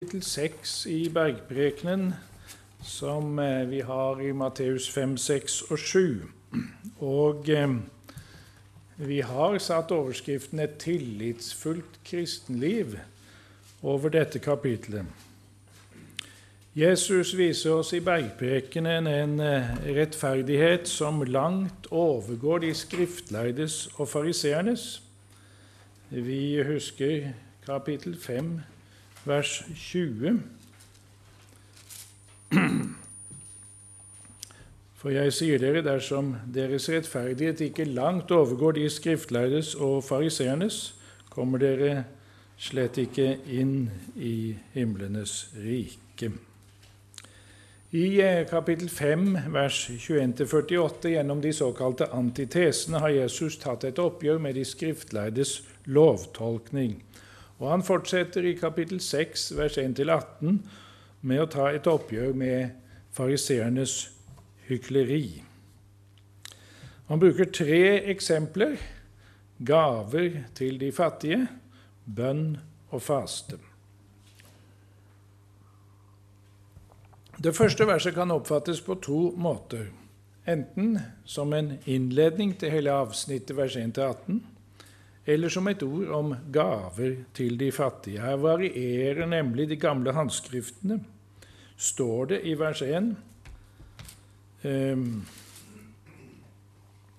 kapittel 6 i Bergprekenen, som eh, vi har i Matteus 5, 6 og 7. Og eh, vi har satt overskriften 'Et tillitsfullt kristenliv' over dette kapitlet. Jesus viser oss i Bergprekenen en eh, rettferdighet som langt overgår de skriftlærdes og fariseernes. Vi husker kapittel 5, vers 20. For jeg sier dere, dersom deres rettferdighet ikke langt overgår de skriftlærdes og fariseernes, kommer dere slett ikke inn i himlenes rike. I eh, kapittel 5, vers 21-48, gjennom de såkalte antitesene, har Jesus tatt et oppgjør med de skriftlærdes lovtolkning. Og han fortsetter i kapittel 6, vers 1-18, med å ta et oppgjør med fariseernes hykleri. Han bruker tre eksempler gaver til de fattige, bønn og faste. Det første verset kan oppfattes på to måter. Enten som en innledning til hele avsnittet vers 1-18, eller som et ord om gaver til de fattige. Her varierer nemlig de gamle håndskriftene. Står det i vers 1 um,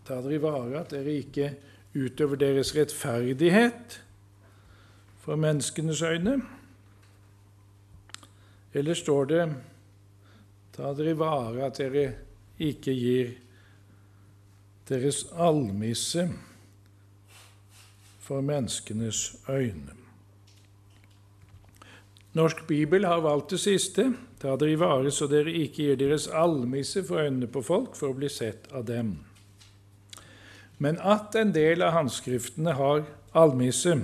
Ta dere i vare at dere ikke utøver deres rettferdighet for menneskenes øyne. Eller står det Ta dere i vare at dere ikke gir deres almisse for menneskenes øyne. Norsk bibel har valgt det siste. Ta dere i vare så dere ikke gir deres almisse for øynene på folk for å bli sett av dem. Men at en del av håndskriftene har almisse,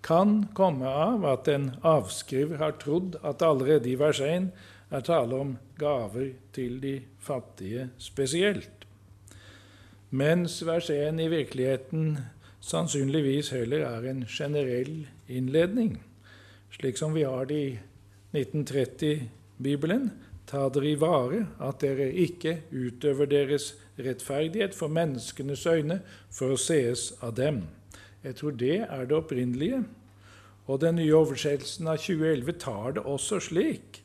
kan komme av at en avskriver har trodd at allerede i vers 1 er tale om gaver til de fattige spesielt, mens vers 1 i virkeligheten sannsynligvis heller er en generell innledning, slik som vi har det i 1930-bibelen. Ta dere i vare at dere ikke utøver deres rettferdighet for menneskenes øyne for å sees av dem. Jeg tror det er det opprinnelige. Og den nye oversettelsen av 2011 tar det også slik,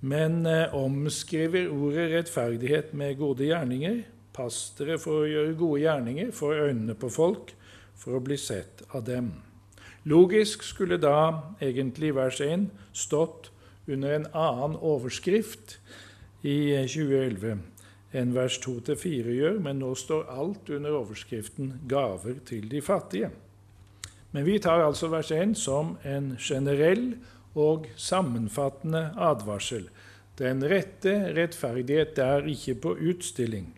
men eh, omskriver ordet rettferdighet med gode gjerninger. Pass dere for å gjøre gode gjerninger for øynene på folk, for å bli sett av dem. Logisk skulle da egentlig vers 1 stått under en annen overskrift i 2011 enn vers 2-4 gjør, men nå står alt under overskriften 'Gaver til de fattige'. Men vi tar altså vers 1 som en generell og sammenfattende advarsel. Den rette rettferdighet er ikke på utstilling.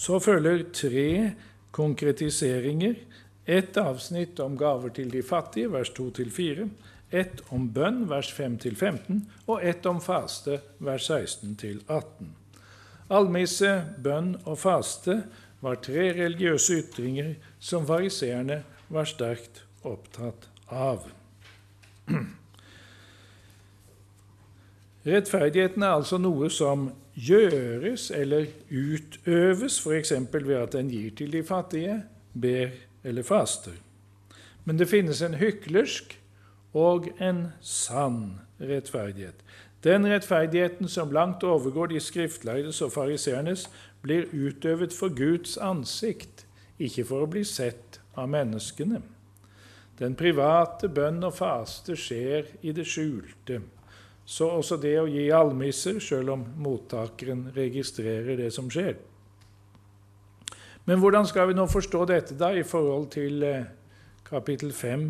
Så følger tre konkretiseringer. Et avsnitt om gaver til de fattige, vers 2-4. Et om bønn, vers 5-15. Og et om faste, vers 16-18. Almisse, bønn og faste var tre religiøse ytringer som fariseerne var sterkt opptatt av. Rettferdigheten er altså noe som gjøres eller utøves, f.eks. ved at en gir til de fattige, ber eller faster. Men det finnes en hyklersk og en sann rettferdighet. Den rettferdigheten som langt overgår de skriftlærdes og fariseernes, blir utøvet for Guds ansikt, ikke for å bli sett av menneskene. Den private bønn og faste skjer i det skjulte. Så også det å gi almisser, selv om mottakeren registrerer det som skjer. Men hvordan skal vi nå forstå dette da i forhold til eh, kapittel 5,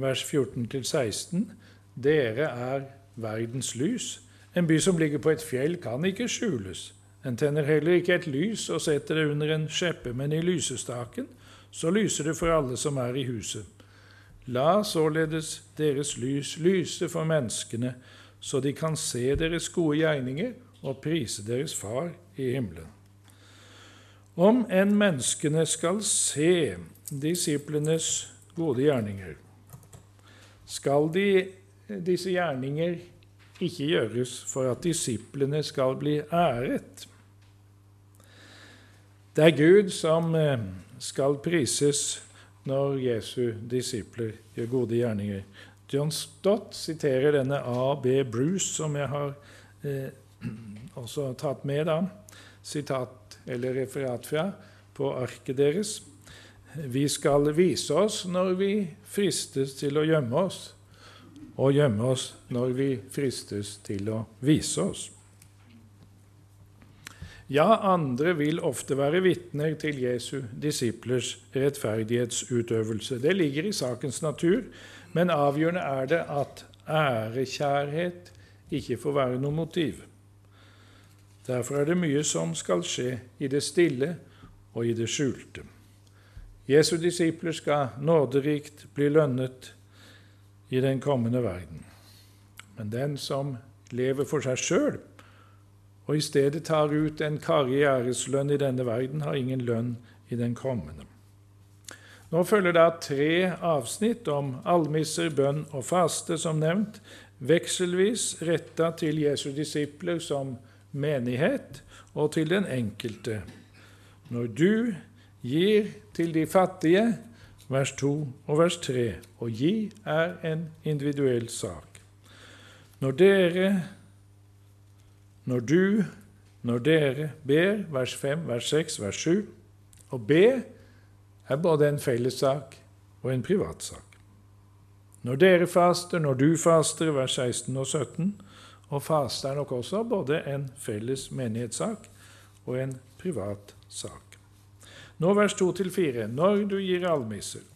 vers 14-16? Dere er verdens lys. En by som ligger på et fjell, kan ikke skjules. En tenner heller ikke et lys og setter det under en skjeppe, men i lysestaken, så lyser det for alle som er i huset. La således deres lys lyse for menneskene, så de kan se deres gode gjerninger og prise deres Far i himmelen. Om enn menneskene skal se disiplenes gode gjerninger, skal de disse gjerninger ikke gjøres for at disiplene skal bli æret. Det er Gud som eh, skal prises når Jesu disipler gjør gode gjerninger. John Stott siterer denne A.B. Bruce, som jeg har eh, også tatt med, da, sitat eller referat fra, på arket deres. Vi skal vise oss når vi fristes til å gjemme oss, og gjemme oss når vi fristes til å vise oss. Ja, andre vil ofte være vitner til Jesu disiplers rettferdighetsutøvelse. Det ligger i sakens natur, men avgjørende er det at ærekjærhet ikke får være noe motiv. Derfor er det mye som skal skje i det stille og i det skjulte. Jesu disipler skal nåderikt bli lønnet i den kommende verden. Men den som lever for seg sjøl, og i stedet tar ut en karriereslønn i denne verden, har ingen lønn i den kommende. Nå følger da tre avsnitt om almisser, bønn og faste, som nevnt, vekselvis retta til Jesu disipler som menighet og til den enkelte. Når du gir til de fattige, vers 2 og vers 3, og gi er en individuell sak. Når dere, når du, når dere ber, vers 5, vers 6, vers 7, og be er både en fellessak og en privatsak. Når dere faster, når du faster, vers 16 og 17, og faste er nok også både en felles menighetssak og en privat sak. Nå vers 2-4. Når du gir almisser.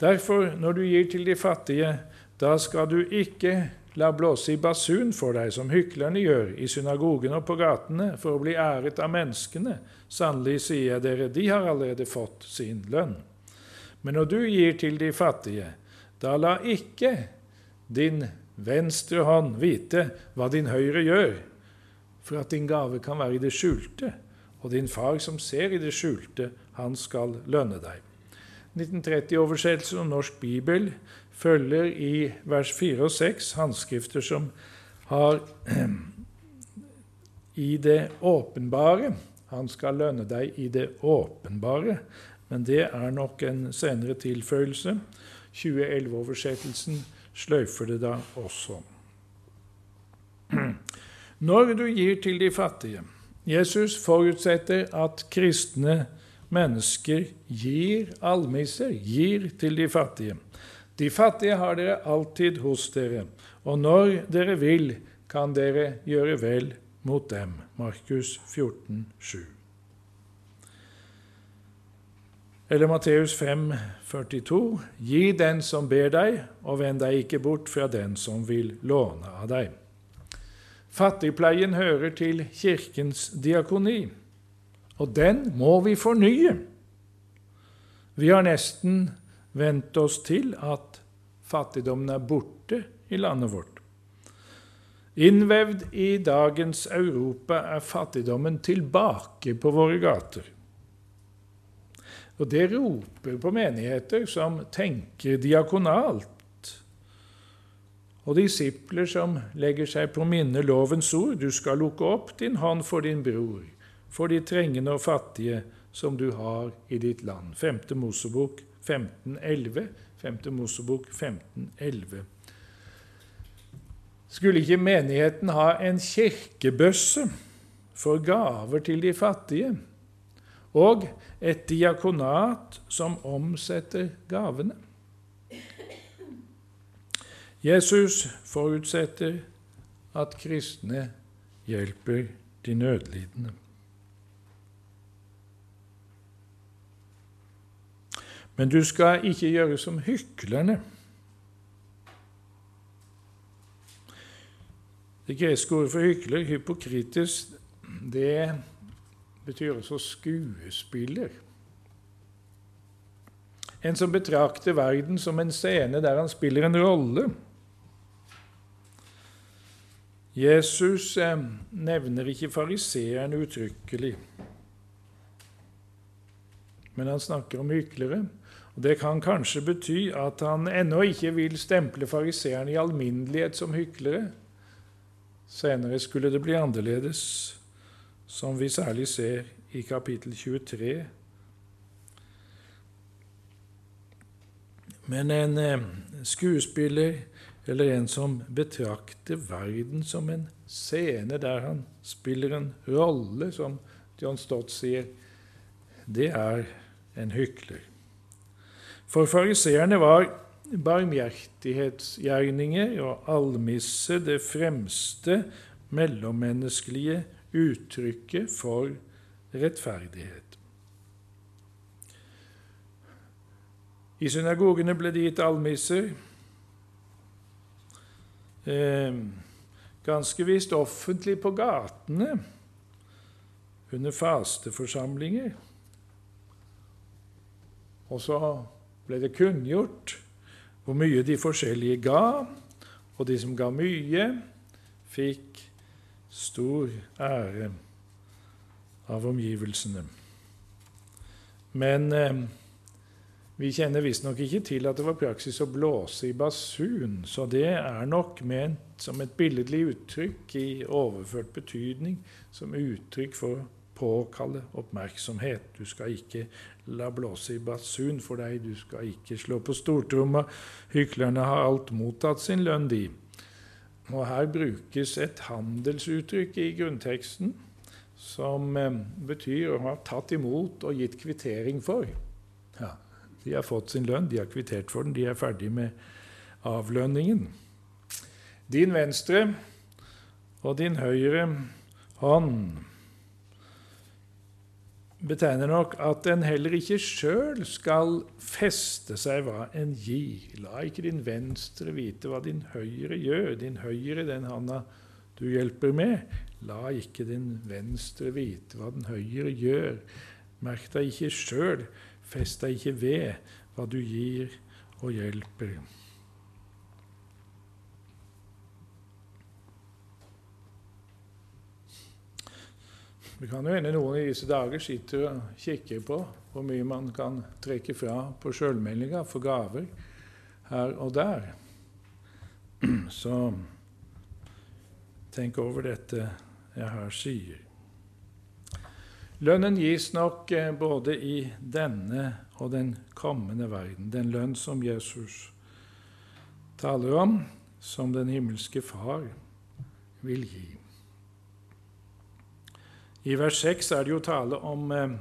Derfor, når du gir til de fattige, da skal du ikke la blåse i basun for deg, som hyklerne gjør i synagogen og på gatene, for å bli æret av menneskene. Sannelig sier jeg dere, de har allerede fått sin lønn. Men når du gir til de fattige, da la ikke din venstre hånd vite hva din høyre gjør, for at din gave kan være i det skjulte og din far som ser i det skjulte, han skal lønne deg. 1930-oversettelsen og Norsk bibel følger i vers 4 og 6 handskrifter som har i det åpenbare. Han skal lønne deg i det åpenbare, men det er nok en senere tilføyelse. 2011-oversettelsen sløyfer det da også. Når du gir til de fattige, Jesus forutsetter at kristne mennesker gir almisser, gir til de fattige. De fattige har dere alltid hos dere, og når dere vil, kan dere gjøre vel mot dem. Markus 14, 7. Eller Matteus 5, 42. Gi den som ber deg, og vend deg ikke bort fra den som vil låne av deg. Fattigpleien hører til Kirkens diakoni, og den må vi fornye. Vi har nesten vent oss til at fattigdommen er borte i landet vårt. Innvevd i dagens Europa er fattigdommen tilbake på våre gater. Og det roper på menigheter som tenker diakonalt og disipler som legger seg på minne lovens ord. Du skal lukke opp din hånd for din bror, for de trengende og fattige som du har i ditt land. 5. Mosebok 1511. 5. Mosebok 1511. Skulle ikke menigheten ha en kirkebøsse for gaver til de fattige, og et diakonat som omsetter gavene? Jesus forutsetter at kristne hjelper de nødlidende. Men du skal ikke gjøre som hyklerne. Det greske ordet for hykler, hypokritisk, det betyr også skuespiller. En som betrakter verden som en scene der han spiller en rolle. Jesus eh, nevner ikke fariseeren uttrykkelig, men han snakker om hyklere. Det kan kanskje bety at han ennå ikke vil stemple fariseerne i alminnelighet som hyklere. Senere skulle det bli annerledes, som vi særlig ser i kapittel 23. Men en eh, skuespiller eller en som betrakter verden som en scene der han spiller en rolle, som John Stott sier, det er en hykler. For fariseerne var barmhjertighetsgjerninger og almisse det fremste mellommenneskelige uttrykket for rettferdighet. I synagogene ble det gitt almisser. Eh, ganske visst offentlig på gatene under fasteforsamlinger. Og så ble det kunngjort hvor mye de forskjellige ga, og de som ga mye, fikk stor ære av omgivelsene. Men eh, vi kjenner visstnok ikke til at det var praksis å blåse i basun, så det er nok ment som et billedlig uttrykk i overført betydning, som uttrykk for å påkalle oppmerksomhet. Du skal ikke la blåse i basun for deg, du skal ikke slå på stortromma. Hyklerne har alt mottatt sin lønn, de. Og her brukes et handelsuttrykk i grunnteksten som eh, betyr å ha tatt imot og gitt kvittering for. Ja, De har fått sin lønn, de har kvittert for den, de er ferdig med avlønningen. Din venstre og din høyre hånd betegner nok at en heller ikke sjøl skal feste seg hva en gir. La ikke din venstre vite hva din høyre gjør. Din høyre, den handa du hjelper med. La ikke din venstre vite hva den høyre gjør. Merk deg ikke sjøl, fest deg ikke ved hva du gir og hjelper. Det kan jo hende noen i disse dager sitter og kikker på hvor mye man kan trekke fra på sjølmeldinga for gaver her og der. Så tenk over dette jeg her sier. Lønnen gis nok eh, både i denne og den kommende verden. Den lønn som Jesus taler om, som den himmelske Far vil gi. I vers 6 er det jo tale om eh,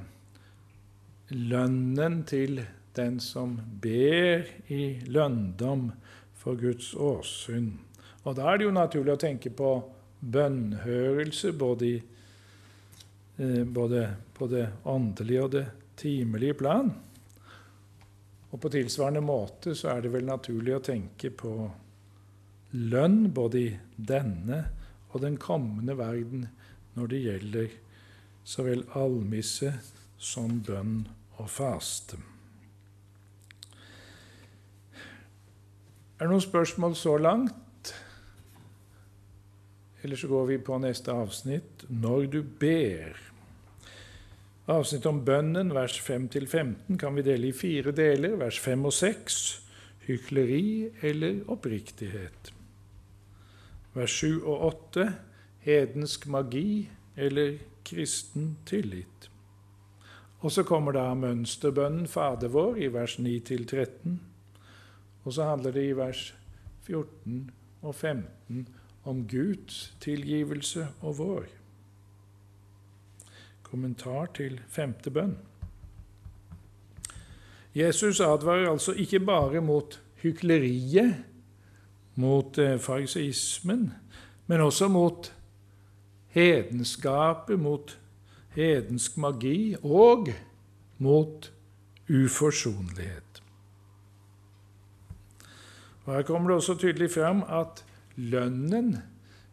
lønnen til den som ber i lønndom for Guds åsyn. Og da er det jo naturlig å tenke på bønnhørelse både, eh, både på det åndelige og det timelige plan. Og på tilsvarende måte så er det vel naturlig å tenke på lønn både i denne og den kommende verden når det gjelder så vel almisse som bønn og faste. Er det noen spørsmål så langt? Eller så går vi på neste avsnitt når du ber. Avsnitt om bønnen, vers 5-15, kan vi dele i fire deler. Vers 5 og 6 hykleri eller oppriktighet. Vers 7 og 8 hedensk magi eller kristen tillit. Og så kommer da mønsterbønnen Fader vår i vers 9-13. Og så handler det i vers 14 og 15 om Guds tilgivelse og vår. Kommentar til femte bønn. Jesus advarer altså ikke bare mot hykleriet, mot eh, fariseismen, men også mot hedenskapet, mot hedensk magi og mot uforsonlighet. Og Her kommer det også tydelig fram at lønnen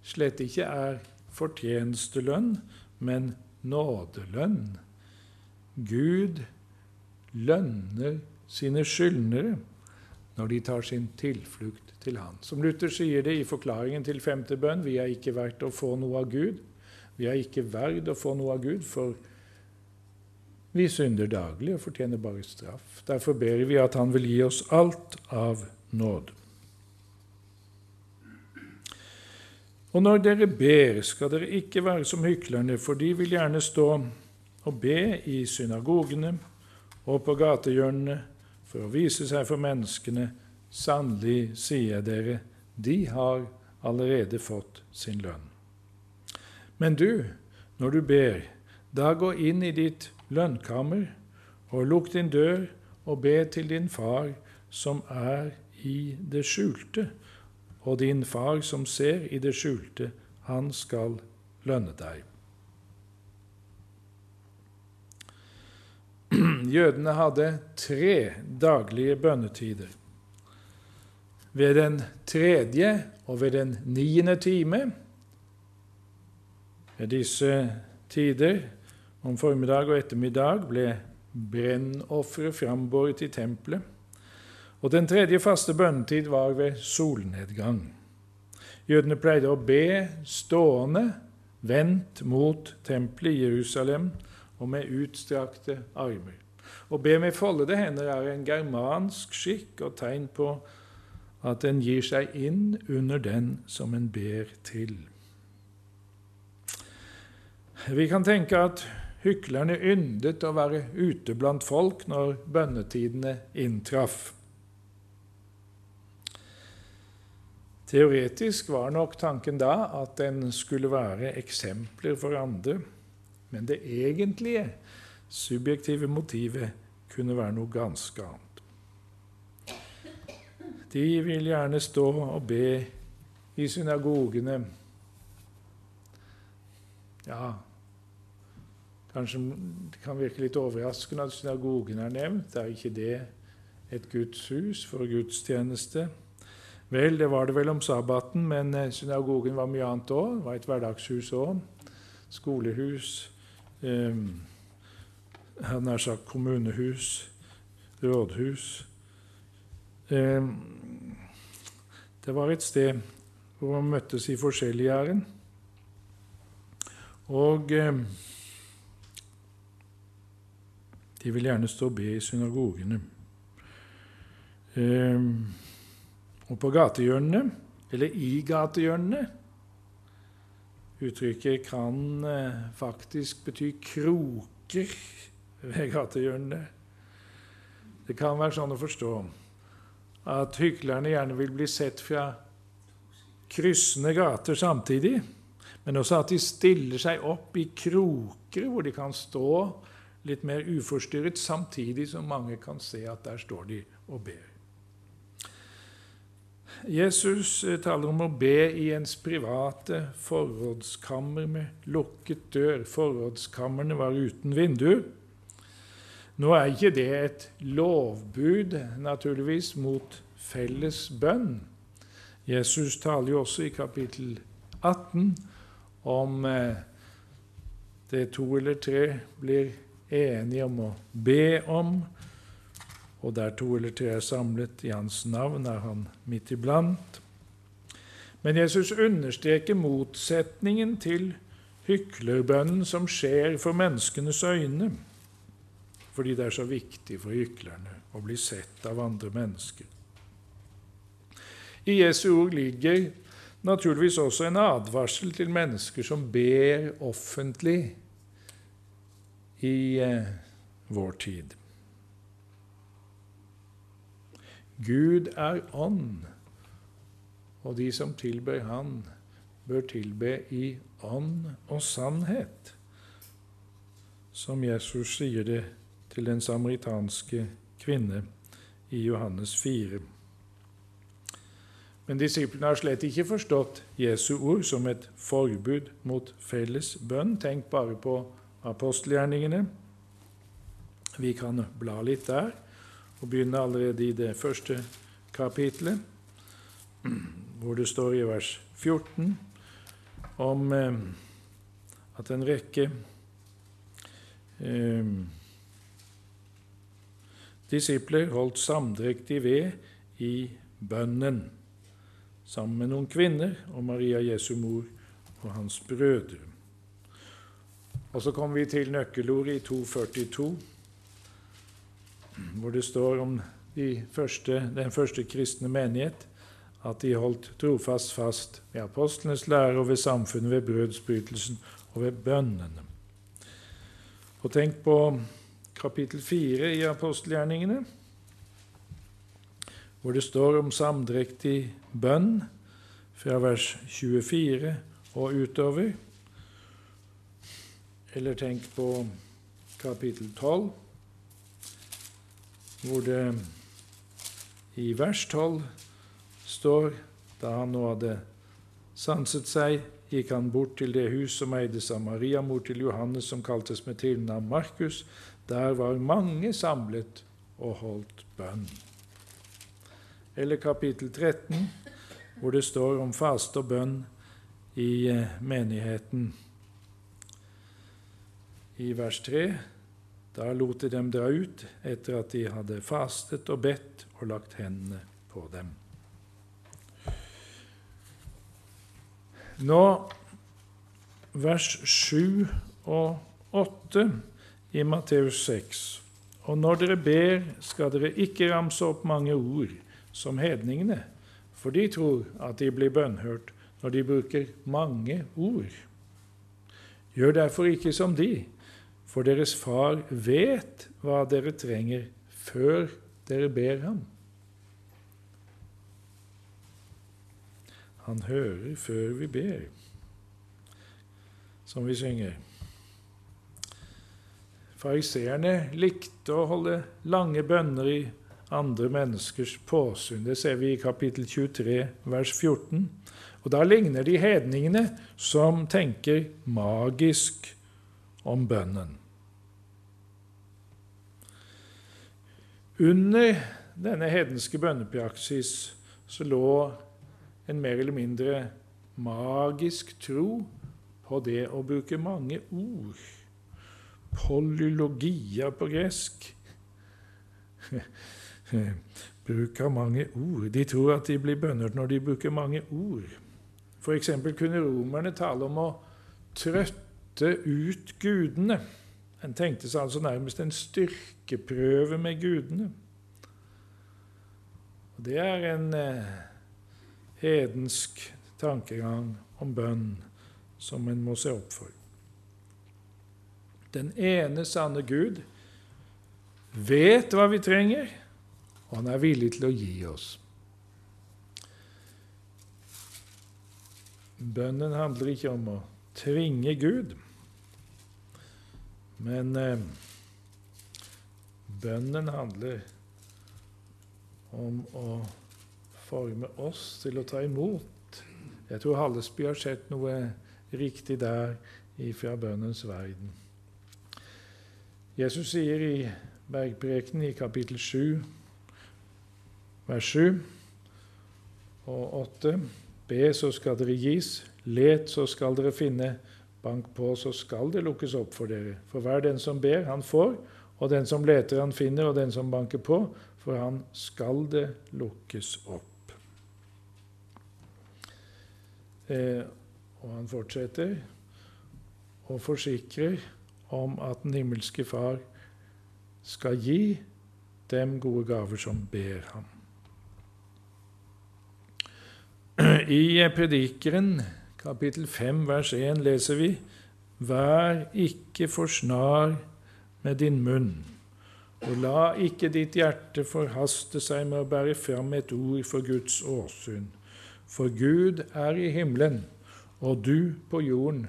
slett ikke er fortjenestelønn, men nådelønn. Gud lønner sine skyldnere når de tar sin tilflukt til Han. Som Luther sier det i forklaringen til femte bønn, vi er ikke verdt å få noe av Gud, vi er ikke verd å få noe av Gud, for Vi synder daglig og fortjener bare straff. Derfor ber vi at Han vil gi oss alt av nåde. Og når dere ber, skal dere ikke være som hyklerne, for de vil gjerne stå og be i synagogene og på gatehjørnene for å vise seg for menneskene. Sannelig, sier jeg dere, de har allerede fått sin lønn. Men du, når du ber, da gå inn i ditt lønnkammer og lukk din dør og be til din far som er i det skjulte, og din far som ser i det skjulte, han skal lønne deg. Jødene hadde tre daglige bønnetider. Ved den tredje og ved den niende time disse tider, om formiddag og ettermiddag, ble brennofferet frambåret i tempelet. Og den tredje faste bønnetid var ved solnedgang. Jødene pleide å be stående, vendt mot tempelet i Jerusalem og med utstrakte armer. Å be med foldede hender er en germansk skikk og tegn på at en gir seg inn under den som en ber til. Vi kan tenke at hyklerne yndet å være ute blant folk når bønnetidene inntraff. Teoretisk var nok tanken da at den skulle være eksempler for andre, men det egentlige, subjektive motivet kunne være noe ganske annet. De vil gjerne stå og be i synagogene. Ja, kanskje det kan virke litt overraskende at synagogen er nevnt. Er ikke det et Guds hus for gudstjeneste? Vel, det var det vel om sabbaten, men eh, synagogen var mye annet òg. Det var et hverdagshus òg. Skolehus. Eh, hadde nær sagt kommunehus. Rådhus. Eh, det var et sted hvor man møttes i forskjellig ærend. Og eh, de vil gjerne stå og be i synagogene. Eh, og på gatehjørnene, eller i gatehjørnene Uttrykket kan eh, faktisk bety kroker ved gatehjørnene. Det kan være sånn å forstå at hyklerne gjerne vil bli sett fra kryssende gater samtidig, men også at de stiller seg opp i kroker hvor de kan stå litt mer uforstyrret, samtidig som mange kan se at der står de og ber. Jesus eh, taler om å be i ens private forrådskammer med lukket dør. Forrådskamrene var uten vinduer. Nå er ikke det et lovbud, naturligvis, mot felles bønn. Jesus taler jo også i kapittel 18 om eh, det to eller tre blir enige om å be om, og der to eller tre er samlet i hans navn, er han midt iblant. Men Jesus understreker motsetningen til hyklerbønnen som skjer for menneskenes øyne, fordi det er så viktig for hyklerne å bli sett av andre mennesker. I Jesu ord ligger naturligvis også en advarsel til mennesker som ber offentlig i eh, vår tid. Gud er ånd, og de som tilber Han, bør tilbe i ånd og sannhet, som Jesus sier det til den samaritanske kvinne i Johannes 4. Men disiplene har slett ikke forstått Jesu ord som et forbud mot felles bønn. Tenk bare på apostelgjerningene. Vi kan bla litt der og begynne allerede i det første kapitlet, hvor det står i vers 14 om eh, at en rekke eh, disipler holdt samdrektig ved i bønnen sammen med noen kvinner og Maria Jesu mor og hans brødre. Og så kommer vi til nøkkelordet i 242, hvor det står om de første, den første kristne menighet at de holdt trofast fast ved apostlenes lære og ved samfunnet, ved brødsbrytelsen og ved bønnene. Og tenk på kapittel 4 i apostelgjerningene, hvor det står om samdrektig bønn fra vers 24 og utover. Eller tenk på kapittel 12, hvor det i vers 12 står da han nå hadde sanset seg, gikk han bort til det hus som eides av Maria, mor til Johannes, som kaltes med tilnavn Markus. Der var mange samlet og holdt bønn. Eller kapittel 13, hvor det står om faste og bønn i eh, menigheten. I vers 3 da lot de dem dra ut etter at de hadde fastet og bedt og lagt hendene på dem. Nå vers 7 og 8 i Matteus 6. Og når dere ber, skal dere ikke ramse opp mange ord, som hedningene, for de tror at de blir bønnhørt når de bruker mange ord. Gjør derfor ikke som de, for deres far vet hva dere trenger, før dere ber ham. Han hører før vi ber, som vi synger. Fariseerne likte å holde lange bønner i andre menneskers påsyn. Det ser vi i kapittel 23, vers 14. Og Da ligner de hedningene som tenker magisk om bønnen. Under denne hedenske bønnepraksis så lå en mer eller mindre magisk tro på det å bruke mange ord. Polylogia på gresk. Bruk av mange ord. De tror at de blir bønnert når de bruker mange ord. F.eks. kunne romerne tale om å trøtte ut gudene. En tenkte seg altså nærmest en styrkeprøve med gudene. Og Det er en eh, hedensk tankegang om bønn som en må se opp for. Den ene sanne Gud vet hva vi trenger, og han er villig til å gi oss. Bønnen handler ikke om å tvinge Gud, men eh, bønnen handler om å forme oss til å ta imot. Jeg tror Hallesby har sett noe riktig der fra bønnens verden. Jesus sier i Bergprekenen i kapittel 7, vers 7 og 8.: Be, så skal dere gis. Let, så skal dere finne. Bank på, så skal det lukkes opp for dere. For hver den som ber, han får. Og den som leter, han finner. Og den som banker på, for han skal det lukkes opp. Eh, og han fortsetter og forsikrer om at den himmelske Far skal gi dem gode gaver som ber ham. I Predikeren, kapittel 5, vers 1, leser vi Vær ikke for snar med din munn, og la ikke ditt hjerte forhaste seg med å bære fram et ord for Guds åsyn. For Gud er i himmelen, og du på jorden.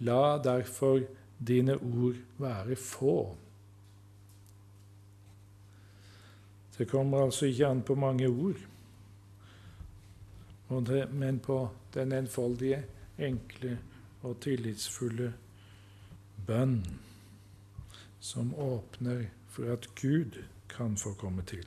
La derfor dine ord være få. Det kommer altså ikke an på mange ord, men på den enfoldige, enkle og tillitsfulle bønn som åpner for at Gud kan få komme til.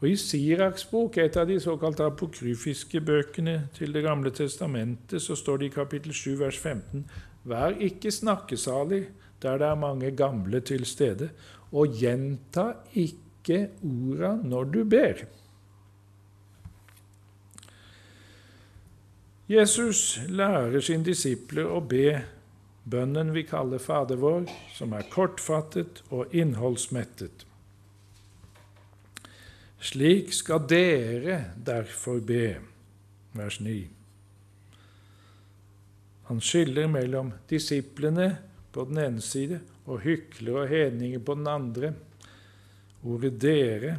Og I Siraks bok, et av de såkalte apokryfiske bøkene til Det gamle testamentet, så står det i kapittel 7, vers 15.: Vær ikke snakkesalig der det er mange gamle til stede, og gjenta ikke orda når du ber. Jesus lærer sine disipler å be bønnen vi kaller Fader vår, som er kortfattet og innholdsmettet. Slik skal dere derfor be. Vers 9. Han skiller mellom disiplene på den ene side og hyklere og hedninger på den andre. Ordet 'dere'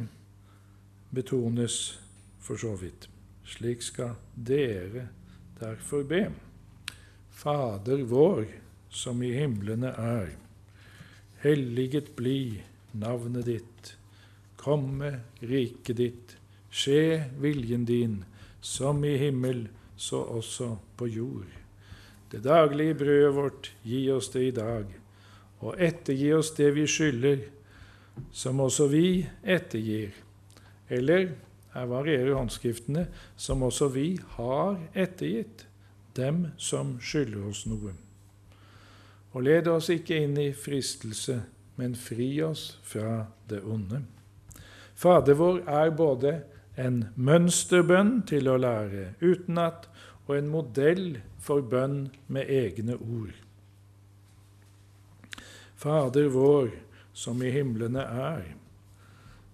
betones for så vidt. Slik skal dere derfor be. Fader vår, som i himlene er. Helliget bli navnet ditt. Komme riket ditt. Skje viljen din, som i himmel, så også på jord. Det daglige brødet vårt, gi oss det i dag, og ettergi oss det vi skylder, som også vi ettergir. Eller, her varierer håndskriftene, som også vi har ettergitt dem som skylder oss noe. Og led oss ikke inn i fristelse, men fri oss fra det onde. Fader vår er både en mønsterbønn til å lære utenat og en modell for bønn med egne ord. Fader vår, som i himlene er.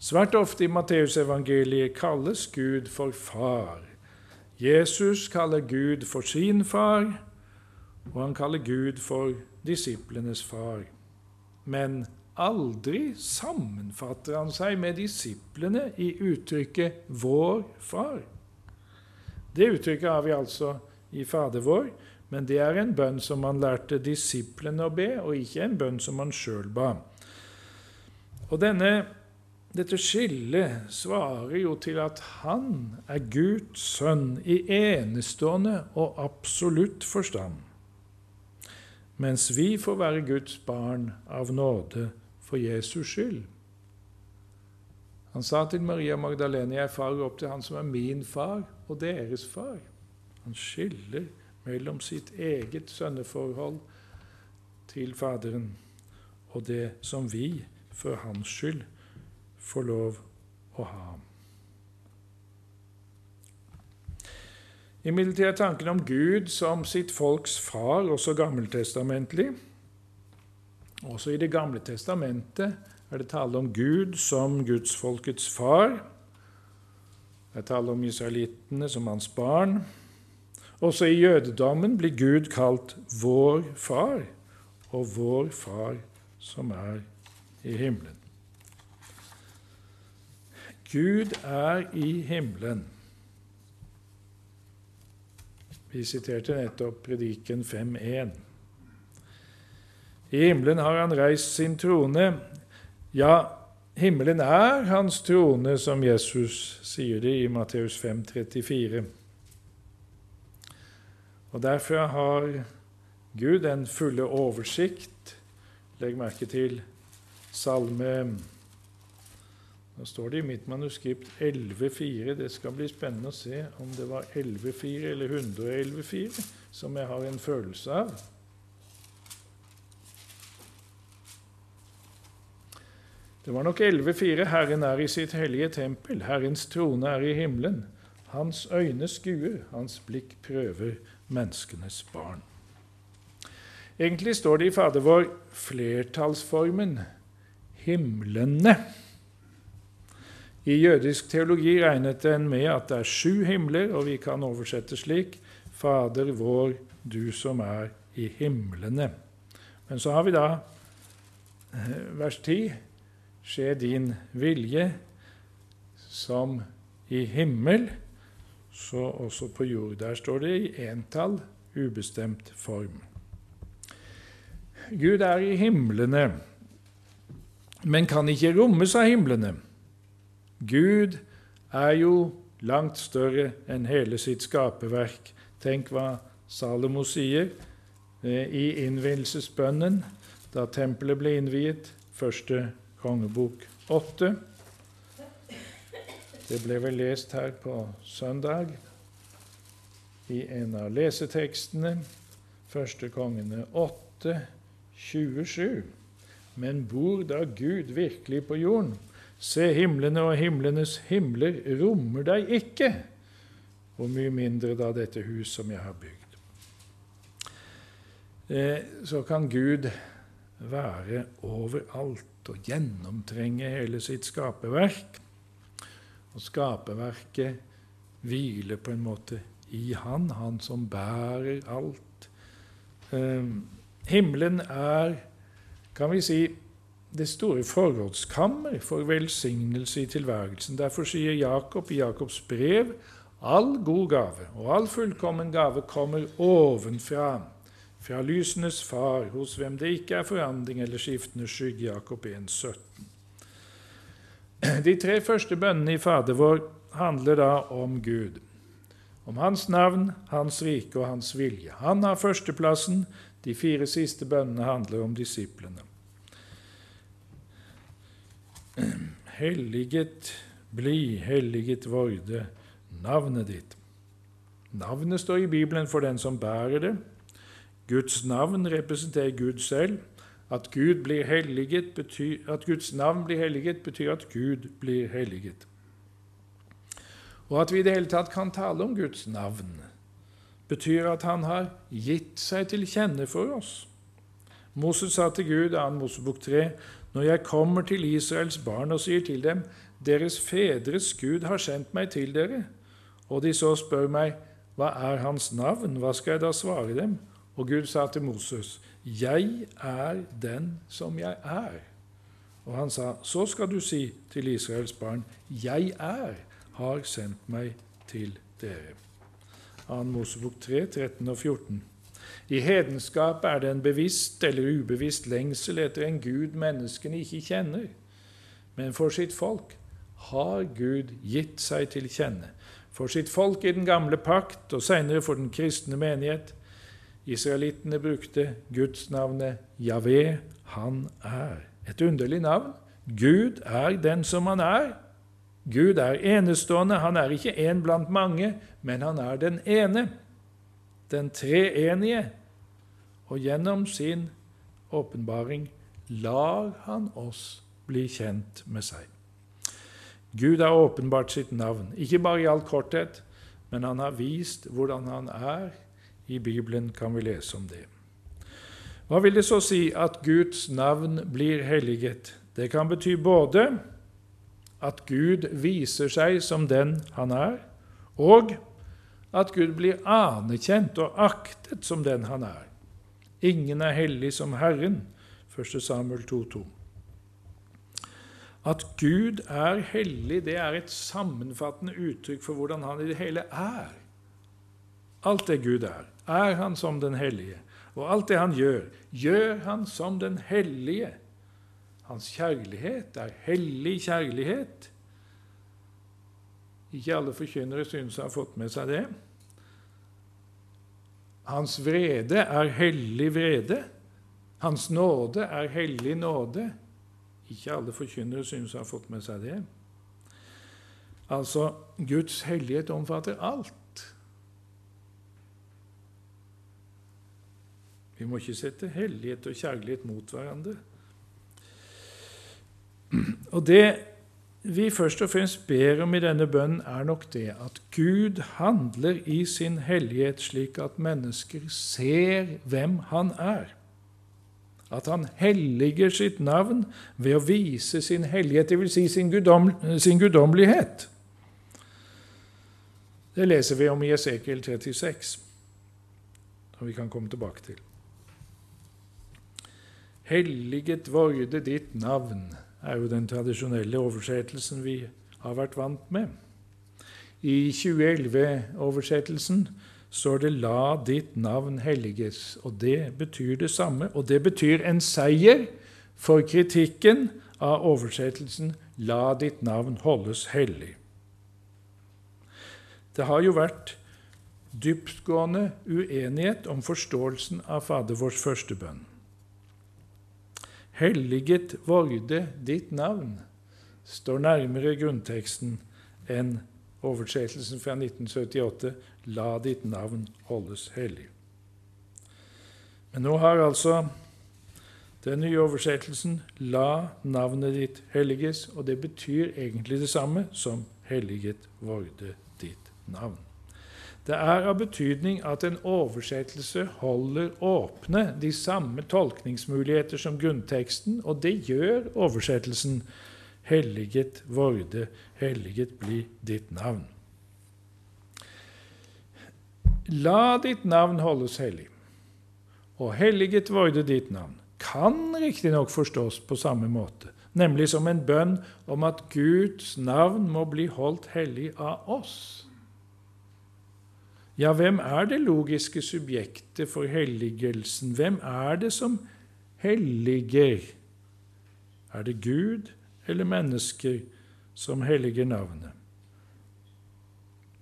Svært ofte i Matteusevangeliet kalles Gud for Far. Jesus kaller Gud for sin far, og han kaller Gud for disiplenes far. Men aldri sammenfatter han seg med disiplene i uttrykket 'vår far'. Det uttrykket har vi altså i Fader vår, men det er en bønn som man lærte disiplene å be, og ikke en bønn som man sjøl ba. Og denne, dette skillet svarer jo til at han er Guds sønn i enestående og absolutt forstand mens vi får være Guds barn av nåde for Jesus skyld. Han sa til Maria Magdalene, 'Jeg farer opp til Han som er min far og deres far'. Han skiller mellom sitt eget sønneforhold til Faderen og det som vi for hans skyld får lov å ha. Imidlertid er tanken om Gud som sitt folks far også gammeltestamentlig. Også i Det gamle testamentet er det tale om Gud som gudsfolkets far. Det er tale om israelittene som hans barn. Også i jødedommen blir Gud kalt vår far, og vår far som er i himmelen. Gud er i himmelen. Vi siterte nettopp Prediken 5.1. I himmelen har han reist sin trone. Ja, himmelen er hans trone, som Jesus sier det i Matteus 5,34. Og Derfor har Gud den fulle oversikt. Legg merke til Salme nå står det i mitt manuskript 11.4. Det skal bli spennende å se om det var 11.4 eller 111.4 som jeg har en følelse av. Det var nok 11.4. Herren er i sitt hellige tempel, Herrens trone er i himmelen. Hans øyne skuer, hans blikk prøver menneskenes barn. Egentlig står det i Fader vår flertallsformen himlene. I jødisk teologi regnet en med at det er sju himler, og vi kan oversette slik Fader vår, du som er i himlene. Men så har vi da eh, vers 10. Skje din vilje som i himmel, så også på jord. Der står det i entall, ubestemt form. Gud er i himlene, men kan ikke rommes av himlene. Gud er jo langt større enn hele sitt skaperverk. Tenk hva Salomo sier eh, i innvielsesbønnen da tempelet ble innviet, første kongebok åtte. Det ble vel lest her på søndag i en av lesetekstene, første kongene 8, 27. Men bor da Gud virkelig på jorden? Se, himlene og himlenes himler rommer deg ikke, og mye mindre da dette hus som jeg har bygd. eh, så kan Gud være overalt og gjennomtrenge hele sitt skaperverk. Og skaperverket hviler på en måte i Han, Han som bærer alt. Eh, himmelen er, kan vi si, det store forrådskammer for velsignelse i tilværelsen. Derfor sier Jakob i Jakobs brev all god gave og all fullkommen gave kommer ovenfra, fra lysenes far, hos hvem det ikke er forandring eller skiftende skygge. Jakob 1, 17. De tre første bønnene i Fader vår handler da om Gud. Om Hans navn, Hans rike og Hans vilje. Han har førsteplassen. De fire siste bønnene handler om disiplene. Helliget bli, helliget vorde navnet ditt. Navnet står i Bibelen for den som bærer det. Guds navn representerer Gud selv. At, Gud blir helliget, betyr, at Guds navn blir helliget, betyr at Gud blir helliget. Og at vi i det hele tatt kan tale om Guds navn, betyr at Han har gitt seg til kjenne for oss. Moses sa til Gud, 2. Mosebok 3, når jeg kommer til Israels barn og sier til dem:" Deres fedres Gud har sendt meg til dere. Og de så spør meg, Hva er hans navn? Hva skal jeg da svare dem? Og Gud sa til Moses, Jeg er den som jeg er. Og han sa, Så skal du si til Israels barn, Jeg er, har sendt meg til dere. 2. Mosebok 3, 13 og 14. I hedenskapet er det en bevisst eller ubevisst lengsel etter en Gud menneskene ikke kjenner. Men for sitt folk har Gud gitt seg til kjenne. For sitt folk i den gamle pakt, og senere for den kristne menighet. Israelittene brukte Guds navnet Javé, han er. Et underlig navn. Gud er den som han er. Gud er enestående. Han er ikke én blant mange, men han er den ene den treenige, og gjennom sin åpenbaring lar han oss bli kjent med seg. Gud har åpenbart sitt navn, ikke bare i all korthet, men han har vist hvordan han er. I Bibelen kan vi lese om det. Hva vil det så si at Guds navn blir helliget? Det kan bety både at Gud viser seg som den han er, og at Gud blir anerkjent og aktet som den han er. Ingen er hellig som Herren. 1. Samuel 2,2. At Gud er hellig, det er et sammenfattende uttrykk for hvordan han i det hele er. Alt det Gud er, er han som den hellige. Og alt det han gjør, gjør han som den hellige. Hans kjærlighet er hellig kjærlighet. Ikke alle forkynnere synes å ha fått med seg det. Hans vrede er hellig vrede. Hans nåde er hellig nåde. Ikke alle forkynnere synes å ha fått med seg det. Altså, Guds hellighet omfatter alt. Vi må ikke sette hellighet og kjærlighet mot hverandre. Og det vi først og fremst ber om i denne bønnen, er nok det at Gud handler i sin hellighet slik at mennesker ser hvem Han er. At Han helliger sitt navn ved å vise sin hellighet, dvs. Si sin, guddom, guddommelighet. Det leser vi om i Esekiel 36, som vi kan komme tilbake til. Helliget vorde ditt navn er jo den tradisjonelle oversettelsen vi har vært vant med. I 2011-oversettelsen står det 'La ditt navn helliges', og det betyr det samme. Og det betyr en seier for kritikken av oversettelsen 'La ditt navn holdes hellig'. Det har jo vært dyptgående uenighet om forståelsen av Fader vårs første bønn. Helliget varde ditt navn står nærmere grunnteksten enn oversettelsen fra 1978 La ditt navn holdes hellig. Men nå har altså den nye oversettelsen La navnet ditt helliges, og det betyr egentlig det samme som helliget varde ditt navn. Det er av betydning at en oversettelse holder åpne de samme tolkningsmuligheter som grunnteksten, og det gjør oversettelsen 'Helliget vorde, helliget bli ditt navn'. La ditt navn holdes hellig, og helliget vorde ditt navn kan riktignok forstås på samme måte, nemlig som en bønn om at Guds navn må bli holdt hellig av oss. Ja, hvem er det logiske subjektet for helligelsen? Hvem er det som helliger? Er det Gud eller mennesker som helliger navnet?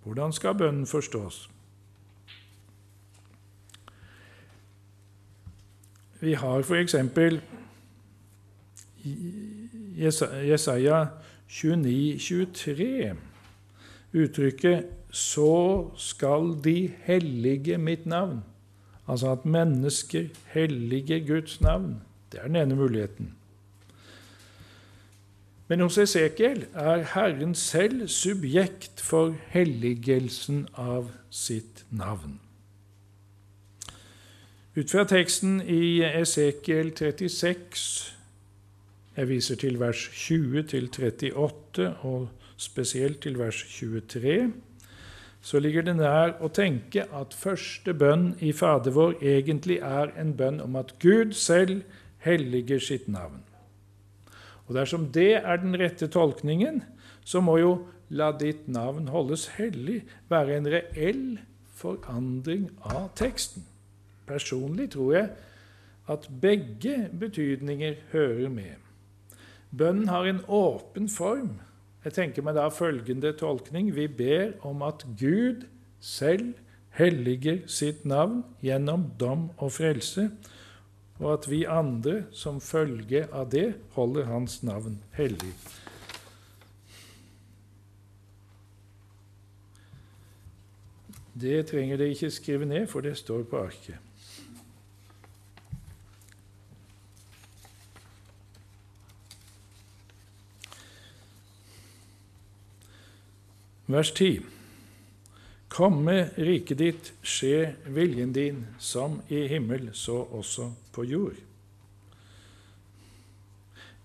Hvordan skal bønnen forstås? Vi har f.eks. Jesaja 29, 23 uttrykket 'så skal de hellige mitt navn'. Altså at mennesker helliger Guds navn. Det er den ene muligheten. Men hos Esekiel er Herren selv subjekt for helligelsen av sitt navn. Ut fra teksten i Esekiel 36 Jeg viser til vers 20 til 38 og spesielt til vers 23, så ligger det nær å tenke at første bønn i Fader vår egentlig er en bønn om at Gud selv helliger sitt navn. Og Dersom det er den rette tolkningen, så må jo 'la ditt navn holdes hellig' være en reell forandring av teksten. Personlig tror jeg at begge betydninger hører med. Bønnen har en åpen form jeg tenker meg da følgende tolkning. Vi ber om at Gud selv helliger sitt navn gjennom dom og frelse, og at vi andre som følge av det holder Hans navn hellig. Det trenger dere ikke skrive ned, for det står på arket. Vers 10. Komme riket ditt, skje viljen din, som i himmel, så også på jord.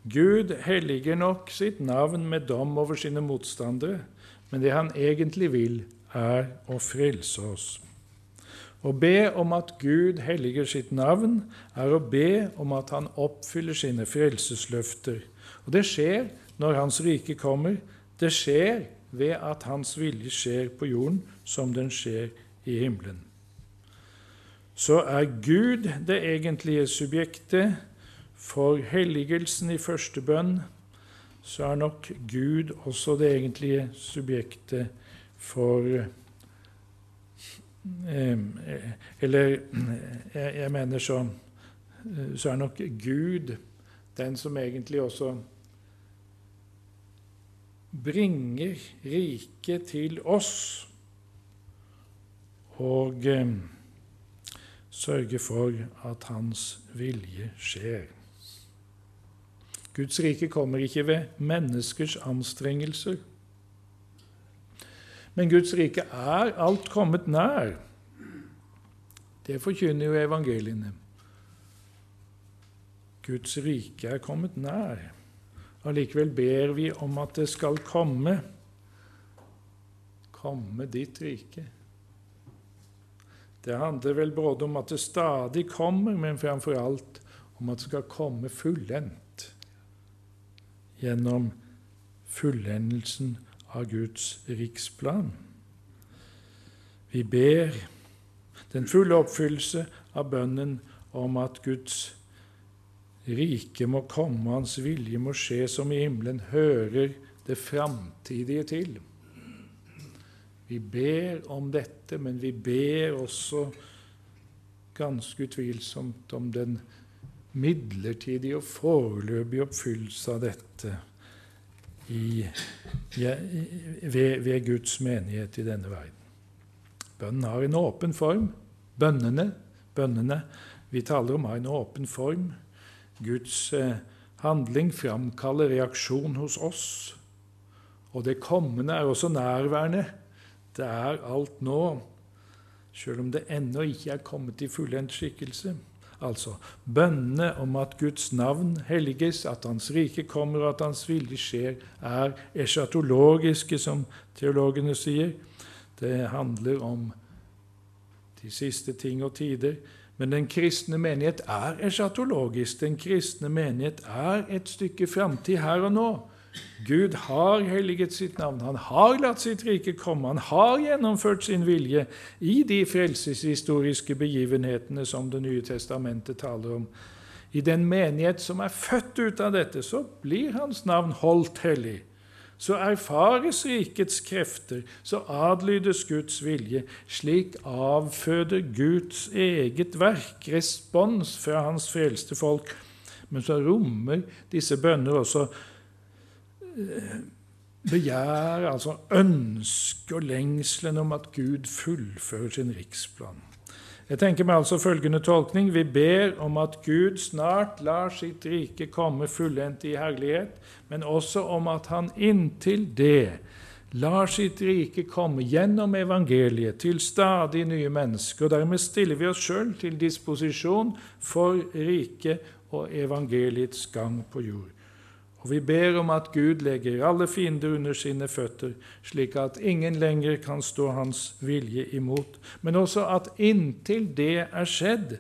Gud helliger nok sitt navn med dom over sine motstandere, men det han egentlig vil, er å frelse oss. Å be om at Gud helliger sitt navn, er å be om at han oppfyller sine frelsesløfter. Og det skjer når Hans rike kommer. Det skjer ved at Hans vilje skjer på jorden som den skjer i himmelen. Så er Gud det egentlige subjektet for helligelsen i første bønn, så er nok Gud også det egentlige subjektet for eh, Eller jeg mener så Så er nok Gud den som egentlig også bringer riket til oss og eh, sørger for at hans vilje skjer. Guds rike kommer ikke ved menneskers anstrengelser. Men Guds rike er alt kommet nær. Det forkynner jo evangeliene. Guds rike er kommet nær. Allikevel ber vi om at det skal komme. Komme ditt rike. Det handler vel både om at det stadig kommer, men framfor alt om at det skal komme fullendt gjennom fullendelsen av Guds riksplan. Vi ber den fulle oppfyllelse av bønnen om at Guds Riket må komme, Hans vilje må skje som i himmelen, hører det framtidige til. Vi ber om dette, men vi ber også ganske utvilsomt om den midlertidige og foreløpige oppfyllelse av dette i, ved, ved, Guds menighet i denne verden. Bønnen har en åpen form. Bønnene, bønnene vi taler om, har en åpen form. Guds eh, handling framkaller reaksjon hos oss. Og det kommende er også nærværende. Det er alt nå. selv om det ennå ikke er kommet i fullendt skikkelse. Altså bønnene om at Guds navn helliges, at Hans rike kommer og at Hans vilje skjer, er eschatologiske, som teologene sier. Det handler om de siste ting og tider. Men den kristne menighet er eschatologisk. Den kristne menighet er et stykke framtid her og nå. Gud har helliget sitt navn, han har latt sitt rike komme, han har gjennomført sin vilje i de frelseshistoriske begivenhetene som Det nye testamentet taler om. I den menighet som er født ut av dette, så blir hans navn holdt hellig. Så erfares rikets krefter, så adlydes Guds vilje. Slik avføder Guds eget verk respons fra hans frelste folk. Men så rommer disse bønner også begjær, altså ønske og lengselen om at Gud fullfører sin riksplan. Jeg tenker meg altså følgende tolkning. Vi ber om at Gud snart lar sitt rike komme fullendt i herlighet, men også om at han inntil det lar sitt rike komme gjennom evangeliet til stadig nye mennesker. og Dermed stiller vi oss sjøl til disposisjon for riket og evangeliets gang på jord. Og vi ber om at Gud legger alle fiender under sine føtter, slik at ingen lenger kan stå hans vilje imot, men også at inntil det er skjedd,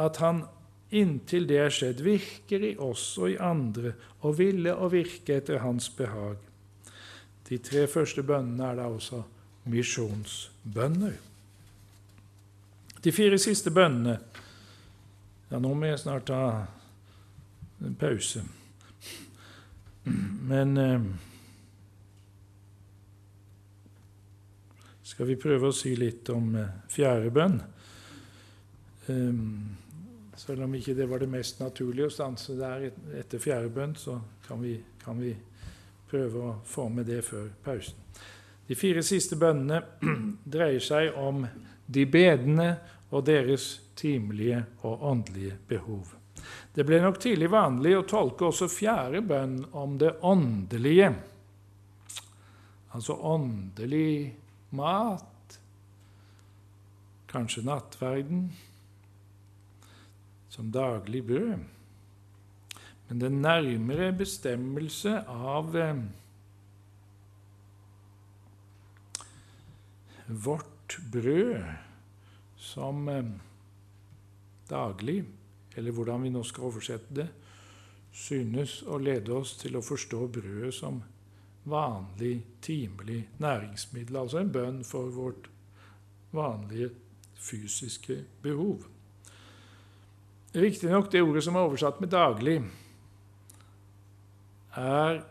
at han inntil det er skjedd, virker i oss og i andre, og ville å virke etter hans behag. De tre første bønnene er da også misjonsbønner. De fire siste bønnene Ja, nå må jeg snart ta en pause. Men eh, skal vi prøve å si litt om eh, fjerde bønn? Eh, selv om ikke det var det mest naturlige å stanse der etter fjerde bønn, så kan vi, kan vi prøve å med det før pausen. De fire siste bønnene dreier seg om de bedende og deres timelige og åndelige behov. Det ble nok tidlig vanlig å tolke også fjerde bønn om det åndelige. Altså åndelig mat, kanskje nattverden, som daglig brød. Men den nærmere bestemmelse av eh, vårt brød som eh, daglig eller hvordan vi nå skal oversette det, synes å lede oss til å forstå brødet som vanlig, timelig næringsmiddel, altså en bønn for vårt vanlige fysiske behov. Riktignok, det ordet som er oversatt med 'daglig', er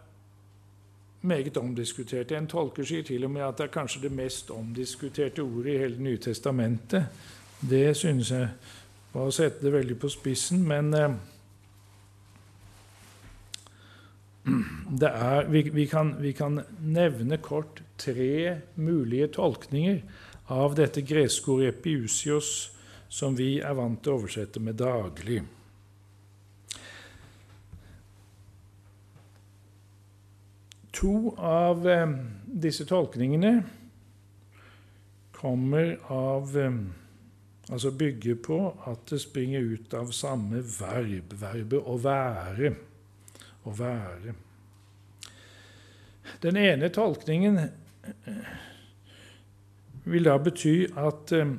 meget omdiskutert. En tolker sier til og med at det er kanskje det mest omdiskuterte ordet i hele Nytestamentet. Det synes jeg var å sette det veldig på spissen, men eh, er, vi, vi, kan, vi, kan, nevne kort tre mulige tolkninger av dette greskordet epiusios, som vi er vant til å oversette med 'daglig'. To av eh, disse tolkningene kommer av eh, Altså bygger på at det springer ut av samme verb, verbet å være. Å være. Den ene tolkningen vil da bety at eh,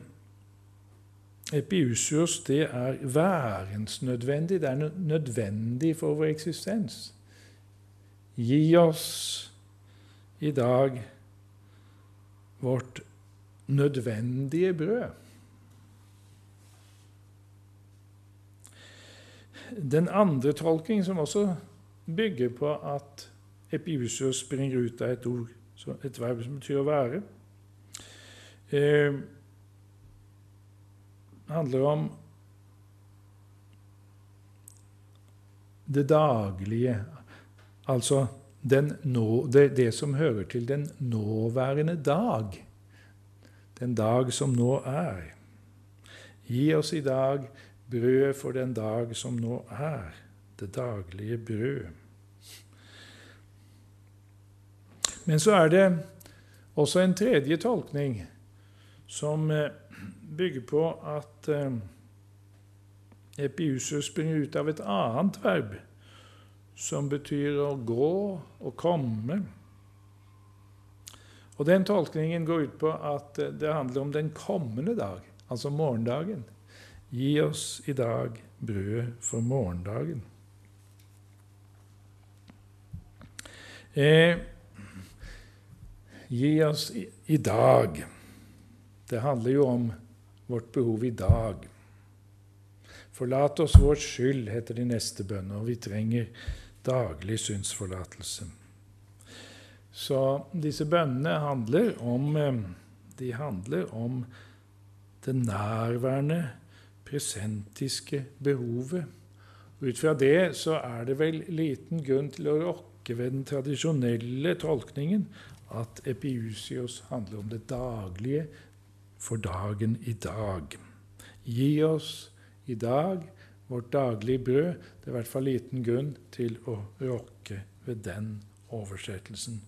epiusios det er værensnødvendig. Det er nødvendig for vår eksistens. Gi oss i dag vårt nødvendige brød. Den andre tolking, som også bygger på at epiusios springer ut av et ord, et verb som betyr å være, eh, handler om det daglige, altså nå, det, det, som hører til den nåværende dag. Den dag som nå er. Gi oss i dag brød for den dag som nå er, det daglige brød. Men så er det også en tredje tolkning, som eh, bygger på at eh, epiusus springer ut av et annet verb, som betyr å gå og komme. Og Den tolkningen går ut på at eh, det handler om den kommende dag, altså morgendagen. Gi oss i dag brødet for morgendagen. Eh, gi oss i, i dag. Det handler jo om vårt behov i dag. Forlat oss vår skyld, heter de neste bønnene, og vi trenger daglig synsforlatelse. Så disse bønnene handler om, eh, de handler om det nærværende, presentiske behovet. Ut fra det så er det vel liten grunn til å rokke ved den tradisjonelle tolkningen at epiusios handler om det daglige for dagen i dag. Gi oss i dag vårt daglige brød. Det er i hvert fall liten grunn til å rokke ved den oversettelsen.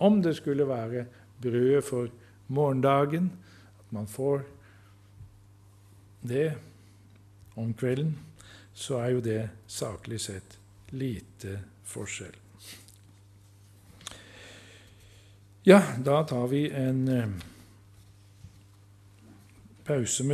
Om det skulle være brødet for morgendagen, at man får det om kvelden, så er jo det saklig sett lite forskjell. Ja, da tar vi en eh, pause med